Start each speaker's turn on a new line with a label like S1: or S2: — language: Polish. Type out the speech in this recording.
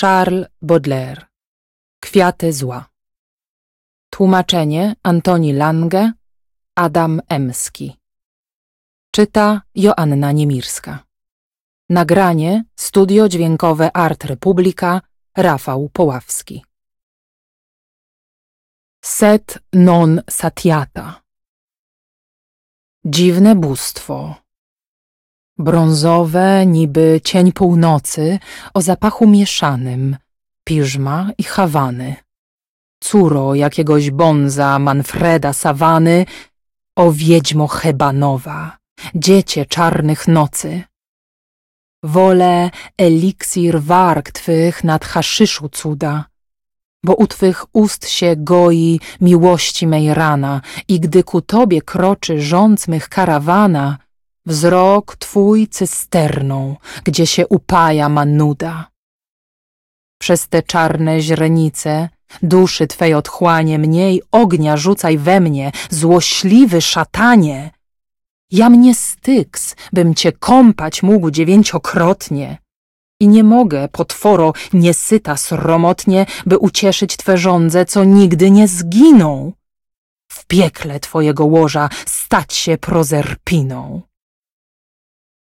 S1: Charles Baudelaire. Kwiaty zła. Tłumaczenie Antoni Lange Adam Emski. Czyta Joanna Niemirska. Nagranie Studio Dźwiękowe Art Republika Rafał Poławski. Set non satiata. Dziwne bóstwo Brązowe, niby cień północy, o zapachu mieszanym, piżma i hawany. Córo jakiegoś bonza Manfreda Sawany, o wiedźmo hebanowa, dziecię czarnych nocy. Wolę eliksir warg twych nad haszyszu cuda, bo u twych ust się goi miłości mej rana i gdy ku tobie kroczy rząd mych karawana, wzrok twój cysterną, gdzie się upaja ma nuda. Przez te czarne źrenice duszy twej otchłanie mniej ognia rzucaj we mnie, złośliwy szatanie. Ja mnie styks, bym cię kąpać mógł dziewięciokrotnie. I nie mogę, potworo, niesyta sromotnie, by ucieszyć twe żądze, co nigdy nie zginą. W piekle twojego łoża stać się prozerpiną.